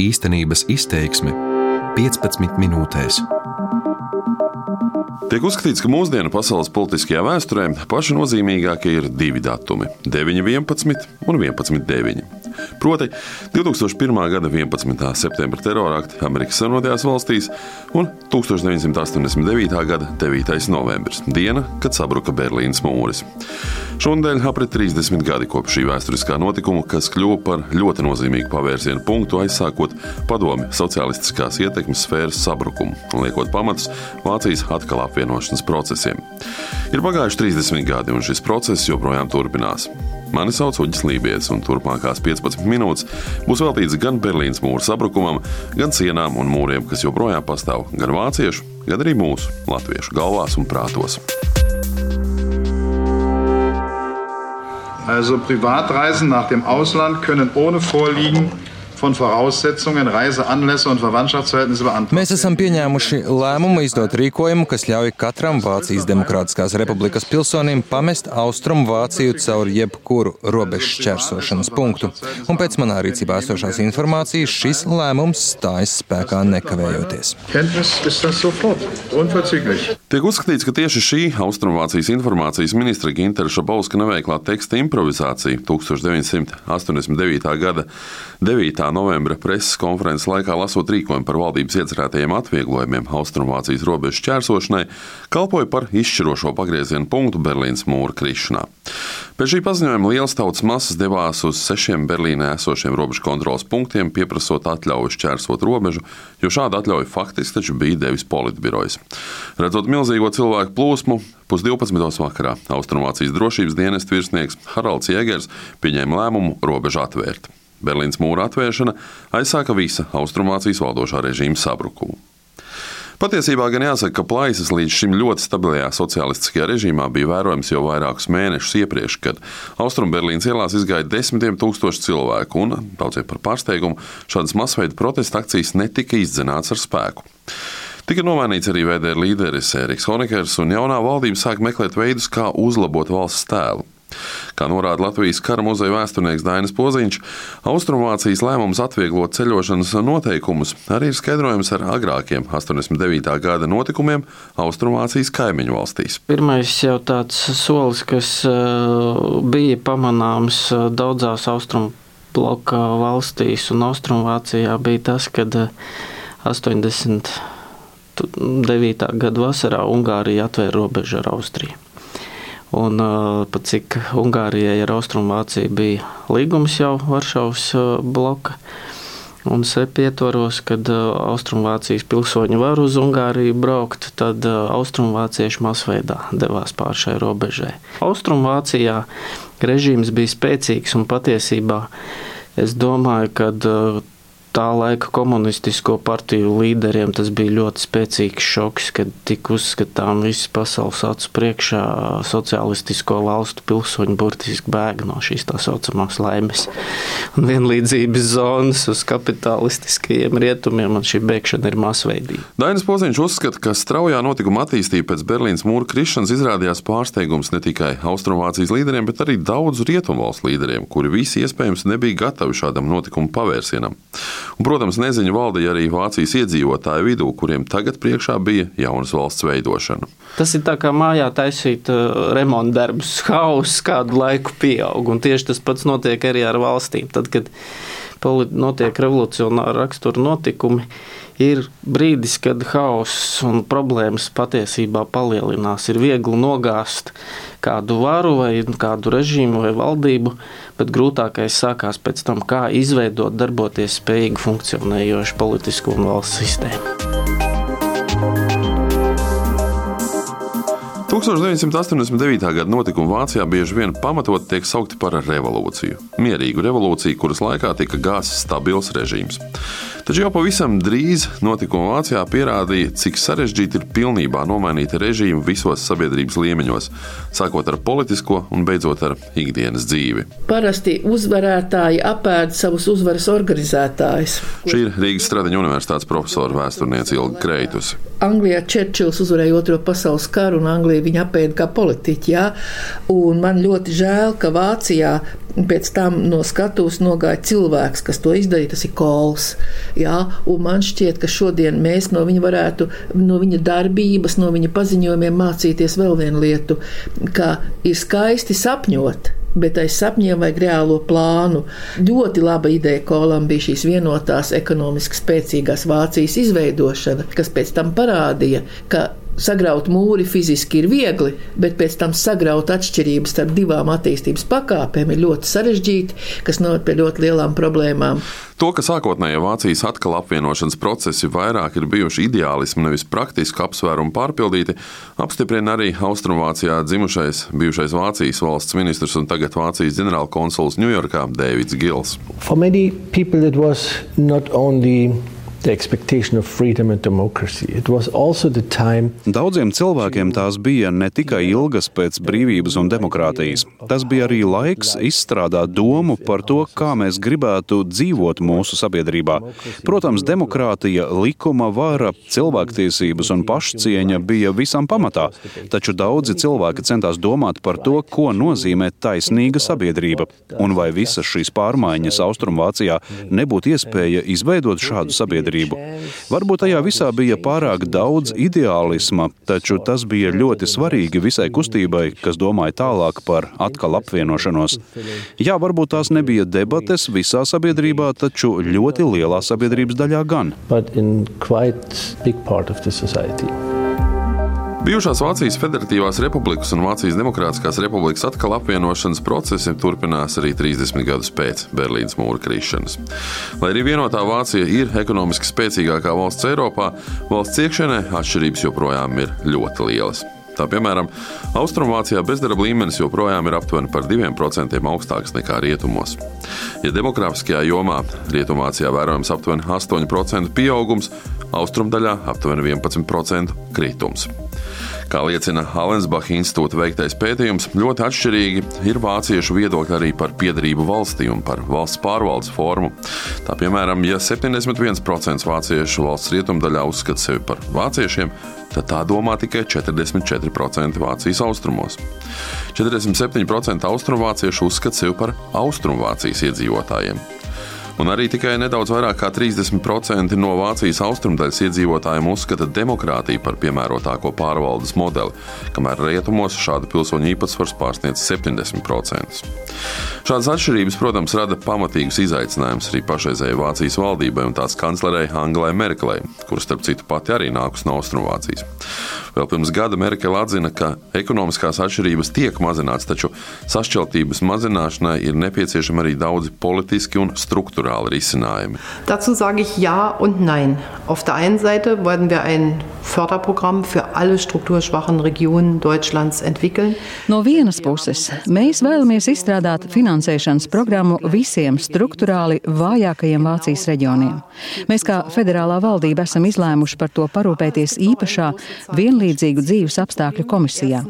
Īstenības izteiksme 15 minūtēs. Tiek uzskatīts, ka mūsdienu pasaules politiskajā vēsturē paši nozīmīgākie ir divi datumi - 9.11 un 11.9. Proti, 2001. gada 11. septembra terorakti Amerikas Savienotajās valstīs un 1989. gada 9. novembris, diena, kad sabruka Berlīnas mūris. Šonadēļ aprit 30 gadi kopš šī vēsturiskā notikuma, kas kļuva par ļoti nozīmīgu pavērsienu punktu, aizsākot padomi sociālistiskās ietekmes sfēras sabrukumu un liekot pamatus Vācijas atkal apvienošanas procesiem. Ir pagājuši 30 gadi, un šis process joprojām turpinās. Mani sauc Uģis Lībijams, un turpmākās 15 minūtes būs veltīts gan Berlīnas mūra sabrukumam, gan sienām un mūriem, kas joprojām pastāv gan vāciešu, gan arī mūsu latviešu galvās un prātos. Also Privatreisen nach dem Ausland können ohne Vorliegen von Voraussetzungen, Reiseanlässe un Verwandtschaftsverhältnisse beantragt. Mēs esam pieņēmuši lēmumu izdot rīkojumu, kas ļauj katram Vācijas Demokrātiskās republikas pilsonim pamest austrumu Vāciju caur jebkuru robežu šķērsošanas punktu. Un pēc manā rīcībā esošās informācijas šis lēmums stājas spēkā nekavējoties. Tiek uzskatīts, ka tieši šī Austrumvācijas informācijas ministra Ginteru Šabauska neveiklā teksta improvizācija 1989. gada 9 novembra preses konferences laikā lasot rīkojumu par valdības iecerētajiem atvieglojumiem Austrumvācijas robežu šķērsošanai, kalpoja par izšķirošo pagrieziena punktu Berlīnas mūra krišanā. Pēc šī paziņojuma liels tautas masas devās uz sešiem Berlīnē esošiem robežu kontrolas punktiem, pieprasot atļauju šķērsot robežu, jo šādu atļauju faktiski taču bija devis politbirojas. Redzot milzīgo cilvēku plūsmu, pusdivpadsmitos vakarā Austrumvācijas drošības dienesta virsnieks Haralds Jēgers pieņēma lēmumu robežu atvērt. Berlīnas mūra atvēršana aizsāka visa Austrumvācijas valdošā režīma sabrukumu. Patiesībā gan jāsaka, ka plaisas līdz šim ļoti stabilajā sociālistiskajā režīmā bija vērojams jau vairākus mēnešus iepriekš, kad Austrumberlīnas ielās izgāja desmitiem tūkstoši cilvēku, un daudziem par pārsteigumu šādas masveida protesta akcijas netika izdzenāts ar spēku. Tika nomainīts arī VDR līderis Eriks Honekers, un jaunā valdība sāk meklēt veidus, kā uzlabot valsts tēlu. Kā norāda Latvijas kara muzeja vēsturnieks Dainis Poziņš, Austrumvācijas lēmums atvieglot ceļošanas noteikumus arī ir skaidrojams ar agrākiem 89. gada notikumiem Austrumvācijas kaimiņu valstīs. Pirmais jau tāds solis, kas uh, bija pamanāms uh, daudzās austrumu bloka valstīs un Austrumvācijā, bija tas, kad 80. Uh, 9. gada vasarā Ungārija atvēra robežu ar Austriju. Un pat cik Ungārijai ar Austrumvāciju bija līgums jau Varšavas bloka. Un sepi ietvaros, kad Austrumvācijas pilsoņi var uz Ungāriju braukt, tad austrumvācieši masveidā devās pāri šai robežai. Austrumvācijā režīms bija spēcīgs un patiesībā es domāju, ka tā laika komunistisko partiju līderiem tas bija ļoti spēcīgs šoks, kad tika uzskatām visas pasaules acu priekšā sociālistisko valstu pilsoņi burtiski bēga no šīs tā saucamās laimes un vienlīdzības zonas uz kapitalistiskajiem rietumiem, un šī bēgšana ir masveidīga. Dainis Poziņš uzskata, ka straujā notikuma attīstība pēc Berlīnas mūra krišanas izrādījās pārsteigums ne tikai Austrumvācijas līderiem, bet arī daudzu rietumvalstu līderiem, kuri visi iespējams nebija gatavi šādam notikuma pavērsienam. Un, protams, neziņa valdīja arī Vācijas iedzīvotāju vidū, kuriem tagad priekšā bija jaunas valsts veidošana. Tas ir tā kā mājā taisīt uh, remonta darbus, hauss kādu laiku pieaug, tieši tas pats notiek arī ar valstīm. Tad, kad notiek revolucionāra rakstura notikumi, ir brīdis, kad hauss un problēmas patiesībā palielinās. Ir viegli nogāzt kādu varu vai kādu režīmu vai valdību, bet grūtākais sākās pēc tam, kā izveidot darboties spējīgu funkcionējošu politisko un valsts sistēmu. 1989. gada notikumi Vācijā bieži vien pamatot tiek saukti par revolūciju. Mierīgu revolūciju, kuras laikā tika gāzts stabils režīms. Taču jau pavisam drīz notikumi Vācijā pierādīja, cik sarežģīti ir pilnībā nomainīt režīmu visos sabiedrības līmeņos, sākot ar politisko un beidzot ar ikdienas dzīvi. Parasti uzvarētāji apēd savus uzvaras organizētājus. Šī ir Rīgas Stradiņa Universitātes profesora vēsturniece Ilga Kreitus. Anglijā Čērčils uzvarēja Otro pasaules karu, un Anglija viņa apēda kā politiķi. Ja? Man ļoti žēl, ka Vācijā pēc tam no skatuves nogāja cilvēks, kas to izdarīja. Tas ir Kols. Un man šķiet, ka šodien mēs no viņa varētu, no viņa darbības, no viņa paziņojumiem mācīties vēl vienu lietu, ka ir skaisti sapņot bet aiz sapņiem vajag reālo plānu. Ļoti laba ideja Kolam bija šīs vienotās, ekonomiski spēcīgās Vācijas izveidošana, kas pēc tam parādīja, ka sagraut mūri fiziski ir viegli, bet pēc tam sagraut atšķirības starp divām attīstības pakāpēm ir ļoti sarežģīti, kas noved pie ļoti lielām problēmām. To, ka sākotnējie Vācijas atkal apvienošanas procesi vairāk ir bijuši ideālismu, nevis praktisku apsvērumu pārpildīti, apstiprina arī Austrumvācijā dzimušais bijušais Vācijas valsts ministrs un tagad Vācijas ģenerālkonsuls Ņujorkā Dēvids Gils. For many people it was not only Daudziem cilvēkiem tās bija ne tikai ilgas pēc brīvības un demokrātijas. Tas bija arī laiks izstrādāt domu par to, kā mēs gribētu dzīvot mūsu sabiedrībā. Protams, demokrātija, likuma vara, cilvēktiesības un pašcieņa bija visam pamatā, taču daudzi cilvēki centās domāt par to, ko nozīmē taisnīga sabiedrība un vai visas šīs pārmaiņas Austrumvācijā nebūtu iespēja izveidot šādu sabiedrību sabiedrību. Varbūt tajā visā bija pārāk daudz ideālisma, taču tas bija ļoti svarīgi visai kustībai, kas domāja tālāk par atkal apvienošanos. Jā, varbūt tās nebija debates visā sabiedrībā, taču ļoti lielā sabiedrības daļā gan. Bijušās Vācijas Federatīvās Republikas un Vācijas Demokrātiskās Republikas atkal apvienošanas procesi turpinās arī 30 gadus pēc Berlīnas mūra krišanas. Lai arī vienotā Vācija ir ekonomiski spēcīgākā valsts Eiropā, valsts iekšienē atšķirības joprojām ir ļoti lielas. Tā piemēram, Austrumvācijā bezdarba līmenis joprojām ir aptuveni par 2% augstāks nekā rietumos. Ja demogrāfiskajā jomā Rietumvācijā vērojams aptuveni 8% pieaugums, austrumdaļā aptuveni 11% kritums. Kā liecina Allensbacha institūta veiktais pētījums, ļoti atšķirīgi ir vāciešu viedokļi arī par piedarību valstī un par valsts pārvaldes formu. Tā piemēram, ja 71% vāciešu valsts rietumdaļā uzskata sevi par vāciešiem, tad tā domā tikai 44% Vācijas austrumos. 47% austrumvāciešu uzskata sevi par austrumvācijas iedzīvotājiem un arī tikai nedaudz vairāk kā 30% no Vācijas austrumdaļas iedzīvotājiem uzskata demokrātiju par piemērotāko pārvaldes modeli, kamēr rietumos šāda pilsoņu īpatsvars pārsniedz 70%. Šādas atšķirības, protams, rada pamatīgus izaicinājumus arī pašreizējai Vācijas valdībai un tās kanclerei Angelai Merkelei, kuras, starp citu, pati arī nākus no Austrumvācijas. Vēl pirms gada Merkele atzina, ka ekonomiskās atšķirības tiek mazināts, taču sašķeltības mazināšanai ir nepieciešami arī daudzi politiski un struktūrāli risinājumi. Dazu sage ich ja und nein. Auf der einen Seite wollen wir ein Förderprogramm für alle strukturschwachen Regionen Deutschlands entwickeln. No vienas puses, mēs vēlamies izstrādāt finansēšanas programmu visiem struktūrāli vājākajiem Vācijas reģioniem. Mēs kā federālā valdība esam izlēmuši par to parūpēties īpašā vienlīdzīgu dzīves apstākļu komisijā.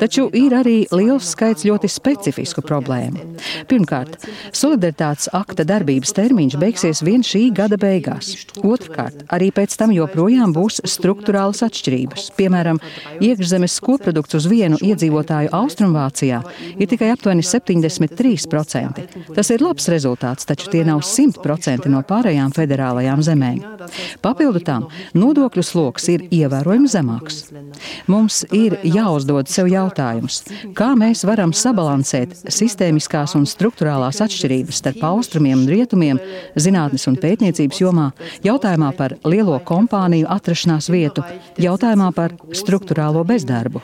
Taču ir arī liels skaits ļoti specifisku problēmu. Pirmkārt, solidaritātes akta darbības termiņš beigsies vien šī gada beigās. Otrkārt, arī pēc tam joprojām būs struktūrālas atšķirības. Piemēram, iekšzemes koprodukts uz vienu iedzīvotāju Austrumvācijā ir tikai aptuveni 73%. Tas ir labs rezultāts, taču tie nav 100% no pārējām federālajām zemēm. Papildu tam nodokļu sloks ir ievērojami zemāks. Mums ir jāuzdod sev jautājums, kā mēs varam sabalansēt sistēmiskās un struktūrālās atšķirības starp austrumiem un rietumiem zinātnes un pētniecības jomā, jautājumā par lielo kompāniju atrašanās vietu, jautājumā par struktūrālo bezdarbu.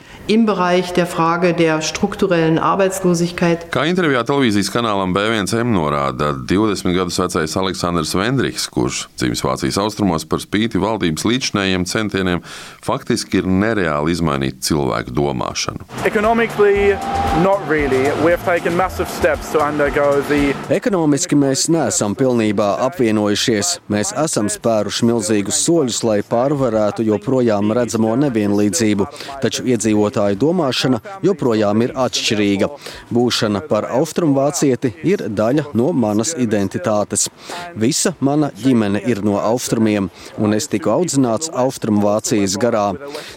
Kā intervijā televīzijas kanālam B1M norāda 20 gadus vecais Aleksandrs Vendriks, kurš dzimis Vācijas austrumos par spīti valdības līdzinējiem centieniem, faktiski ir nereāli izmainīt cilvēku domāšanu. Really. The... Ekonomiski mēs neesam esam pilnībā apvienojušies. Mēs esam spēruši milzīgus soļus, lai pārvarētu joprojām redzamo nevienlīdzību, taču iedzīvotāju domāšana joprojām ir atšķirīga. Būšana par austrumvācieti ir daļa no manas identitātes. Visa mana ģimene ir no austrumiem, un es tiku audzināts austrumvācijas garā.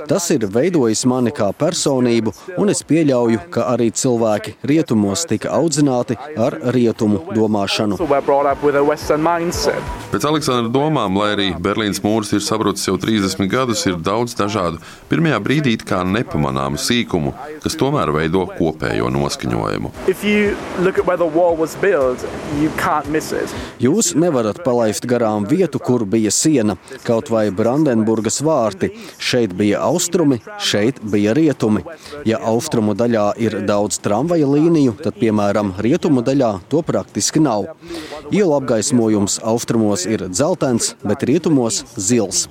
Tas ir veidojis mani kā personību, un es pieļauju, ka arī cilvēki rietumos tika audzināti ar rietumu domāšanu. Pēc Aleksandra domām, lai arī Berlīnas mūris ir sabrucis jau 30 gadus, ir daudz dažādu, pirmajā brīdī kā nepamanāmu sīkumu, kas tomēr veido kopējo noskaņojumu. Jūs nevarat palaist garām vietu, kur bija siena, kaut vai Brandenburgas vārti. Šeit bija austrumi, šeit bija rietumi. Ja austrumu daļā ir daudz tramvaja līniju, tad, piemēram, rietumu daļā to praktiski nav. Ielu apgaismojums austrumos austrumos ir dzeltens, bet rietumos zils.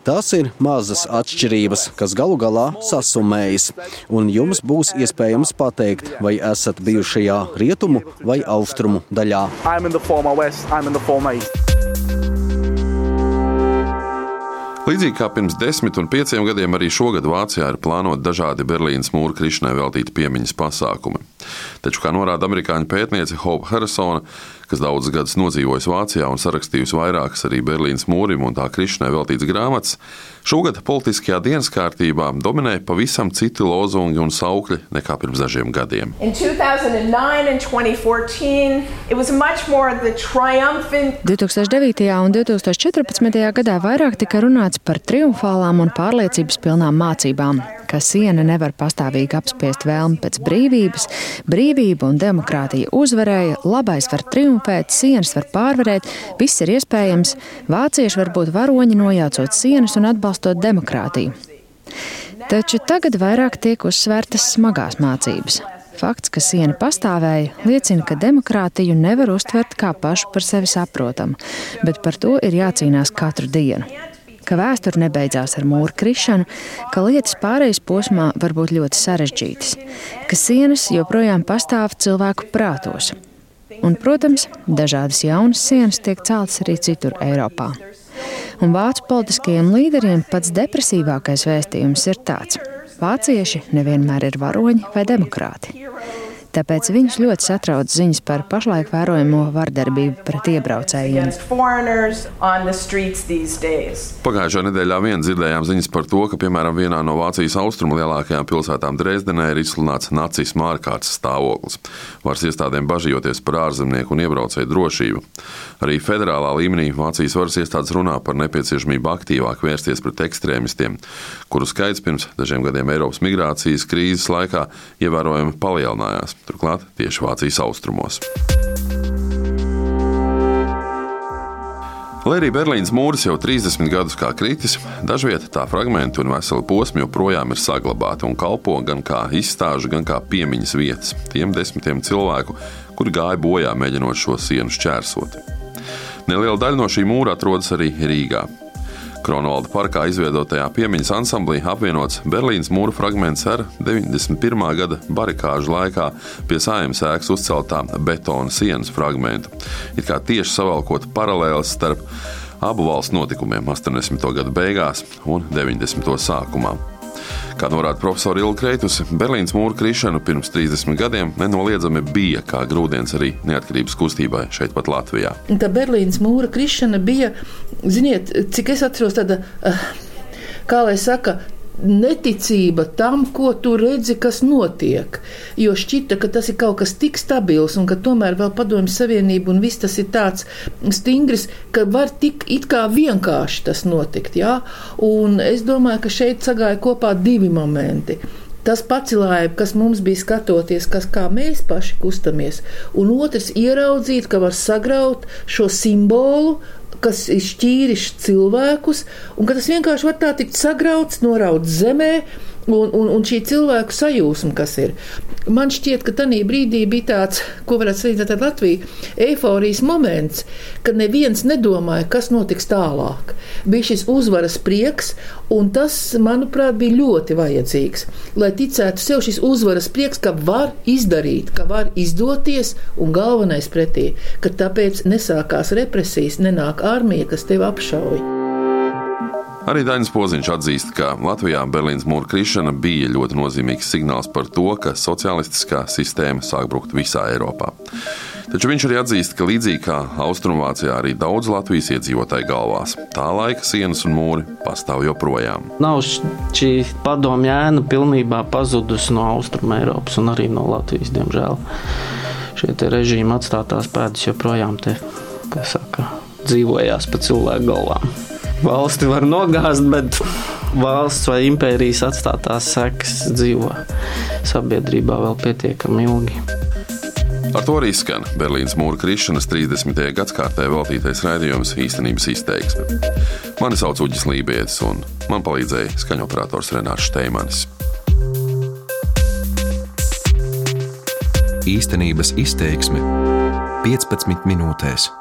Tās ir mazas atšķirības, kas galu galā sasumējas, un jums būs iespējams pateikt, vai esat bijušajā rietumu vai austrumu daļā. Līdzīgi kā pirms desmit un pieciem gadiem, arī šogad Vācijā ir plānoti dažādi Berlīnas mūra krišanai veltīti piemiņas pasākumi. Taču, kā norāda amerikāņu pētniece Hope Harrisona, kas daudzus gadus nodzīvojusi Vācijā un sarakstījusi vairākas arī Berlīnas mūrim un tā krišanai veltītas grāmatas, šogad politiskajā dienas kārtībā dominē pavisam citi lozungi un saukļi nekā pirms dažiem gadiem. 2009. un 2014. gadā vairāk tika runāts par triumfālām un pārliecības pilnām mācībām ka siena nevar pastāvīgi apspiest vēlmi pēc brīvības, brīvība un demokrātija uzvarēja, labais var triumfēt, sienas var pārvarēt, viss ir iespējams, vācieši var būt varoņi nojaucot sienas un atbalstot demokrātiju. Taču tagad vairāk tiek uzsvērtas smagās mācības. Fakts, ka siena pastāvēja, liecina, ka demokrātiju nevar uztvert kā pašu par sevi saprotamu, bet par to ir jācīnās katru dienu ka vēsture nebeidzās ar mūru krišanu, ka lietas pārejas posmā var būt ļoti sarežģītas, ka sienas joprojām pastāv cilvēku prātos. Un, protams, dažādas jaunas sienas tiek celtas arī citur Eiropā. Un vācu politiskajiem līderiem pats depresīvākais vēstījums ir tāds: Vācieši nevienmēr ir varoņi vai demokrāti. Tāpēc viņus ļoti satrauc ziņas par pašlaik vērojamo vardarbību pret iebraucējiem. Pagājušā nedēļā vien dzirdējām ziņas par to, ka piemēram vienā no Vācijas austrumu lielākajām pilsētām Dresdenē ir izsludināts nacisma ārkārtas stāvoklis. Varas iestādēm bažījoties par ārzemnieku un iebraucēju drošību. Arī federālā līmenī Vācijas varas iestādes runā par nepieciešamību aktīvāk vērsties pret ekstrēmistiem, kuru skaits pirms dažiem gadiem Eiropas migrācijas krīzes laikā ievērojami palielinājās turklāt tieši Vācijas austrumos. Lai arī Berlīnas mūris jau 30 gadus kā kritis, dažviet tā fragmenti un veseli posmi joprojām ir saglabāti un kalpo gan kā izstāžu, gan kā piemiņas vietas tiem desmitiem cilvēku, kuri gāja bojā mēģinot šo sienu šķērsot. Neliela daļa no šī mūra atrodas arī Rīgā. Kronvalda parkā izveidotajā piemiņas ansamblī apvienots Berlīnas mūra fragments ar 91. gada barikāžu laikā pie sājuma ēkas uzceltā betona sienas fragmentu. It kā tieši savalkot paralēles starp abu valstu notikumiem 80. gada beigās un 90. sākumā. Kā norāda profesora Ilga Kreitus, Berlīnas mūra krišana pirms 30 gadiem nenoliedzami bija kā grūdienis arī neatkarības kustībai šeit, pat Latvijā. Tā Berlīnas mūra krišana bija, ziniet, cik es atceros, tāda, eh, kā lai saka, neticība tam, ko tu redzi, kas notiek. Jo šķita, ka tas ir kaut kas tik stabils un ka tomēr vēl padomju savienība un viss tas ir tāds stingrs, ka var tik it kā vienkārši tas notikt. Jā? Un es domāju, ka šeit sagāja kopā divi momenti. Tas pacilāja, kas mums bija skatoties, kas, kā mēs paši kustamies, un otrs ieraudzīt, ka var sagraut šo simbolu kas ir šķīris cilvēkus, un ka tas vienkārši var tā tikt sagrauts, norauts zemē, un, un, un šī cilvēku sajūsma, kas ir. Man šķiet, ka tajā brīdī bija tāds, ko varētu salīdzināt ar Latviju, eifórijas moments, kad neviens nedomāja, kas notiks tālāk. Bija šis uzvaras prieks, un tas, manuprāt, bija ļoti vajadzīgs. Lai ticētu sev šis uzvaras prieks, ka var izdarīt, ka var izdoties, un galvenais pretī, ka tāpēc nesākās represijas, nenāk armija, kas tevi apšauja. Arī Dainis Poziņš atzīst, ka Latvijā Berlīnas mūra krišana bija ļoti nozīmīgs signāls par to, ka sociālistiskā sistēma sāk brukt visā Eiropā. Taču viņš arī atzīst, ka līdzīgi kā Austrumvācijā, arī daudz Latvijas iedzīvotāju galvās tā laika sienas un mūri pastāv joprojām. Nav šī padomju ēna pilnībā pazudusi no Austrum Eiropas un arī no Latvijas, diemžēl. Šie režīmi atstātās pēdas joprojām te, saka, dzīvojās pa cilvēku galvām valsti var nogāzt, bet valsts vai impērijas atstātās sekas dzīvo sabiedrībā vēl pietiekami ilgi. Ar to arī skan Berlīnas mūra krišanas 30. gadsimtē veltītais raidījums īstenības izteiksme. Mani sauc Uģis Lībijams, un man palīdzēja skaņoperators Renārs Steimanis. Īstenības izteiksme 15 minūtēs.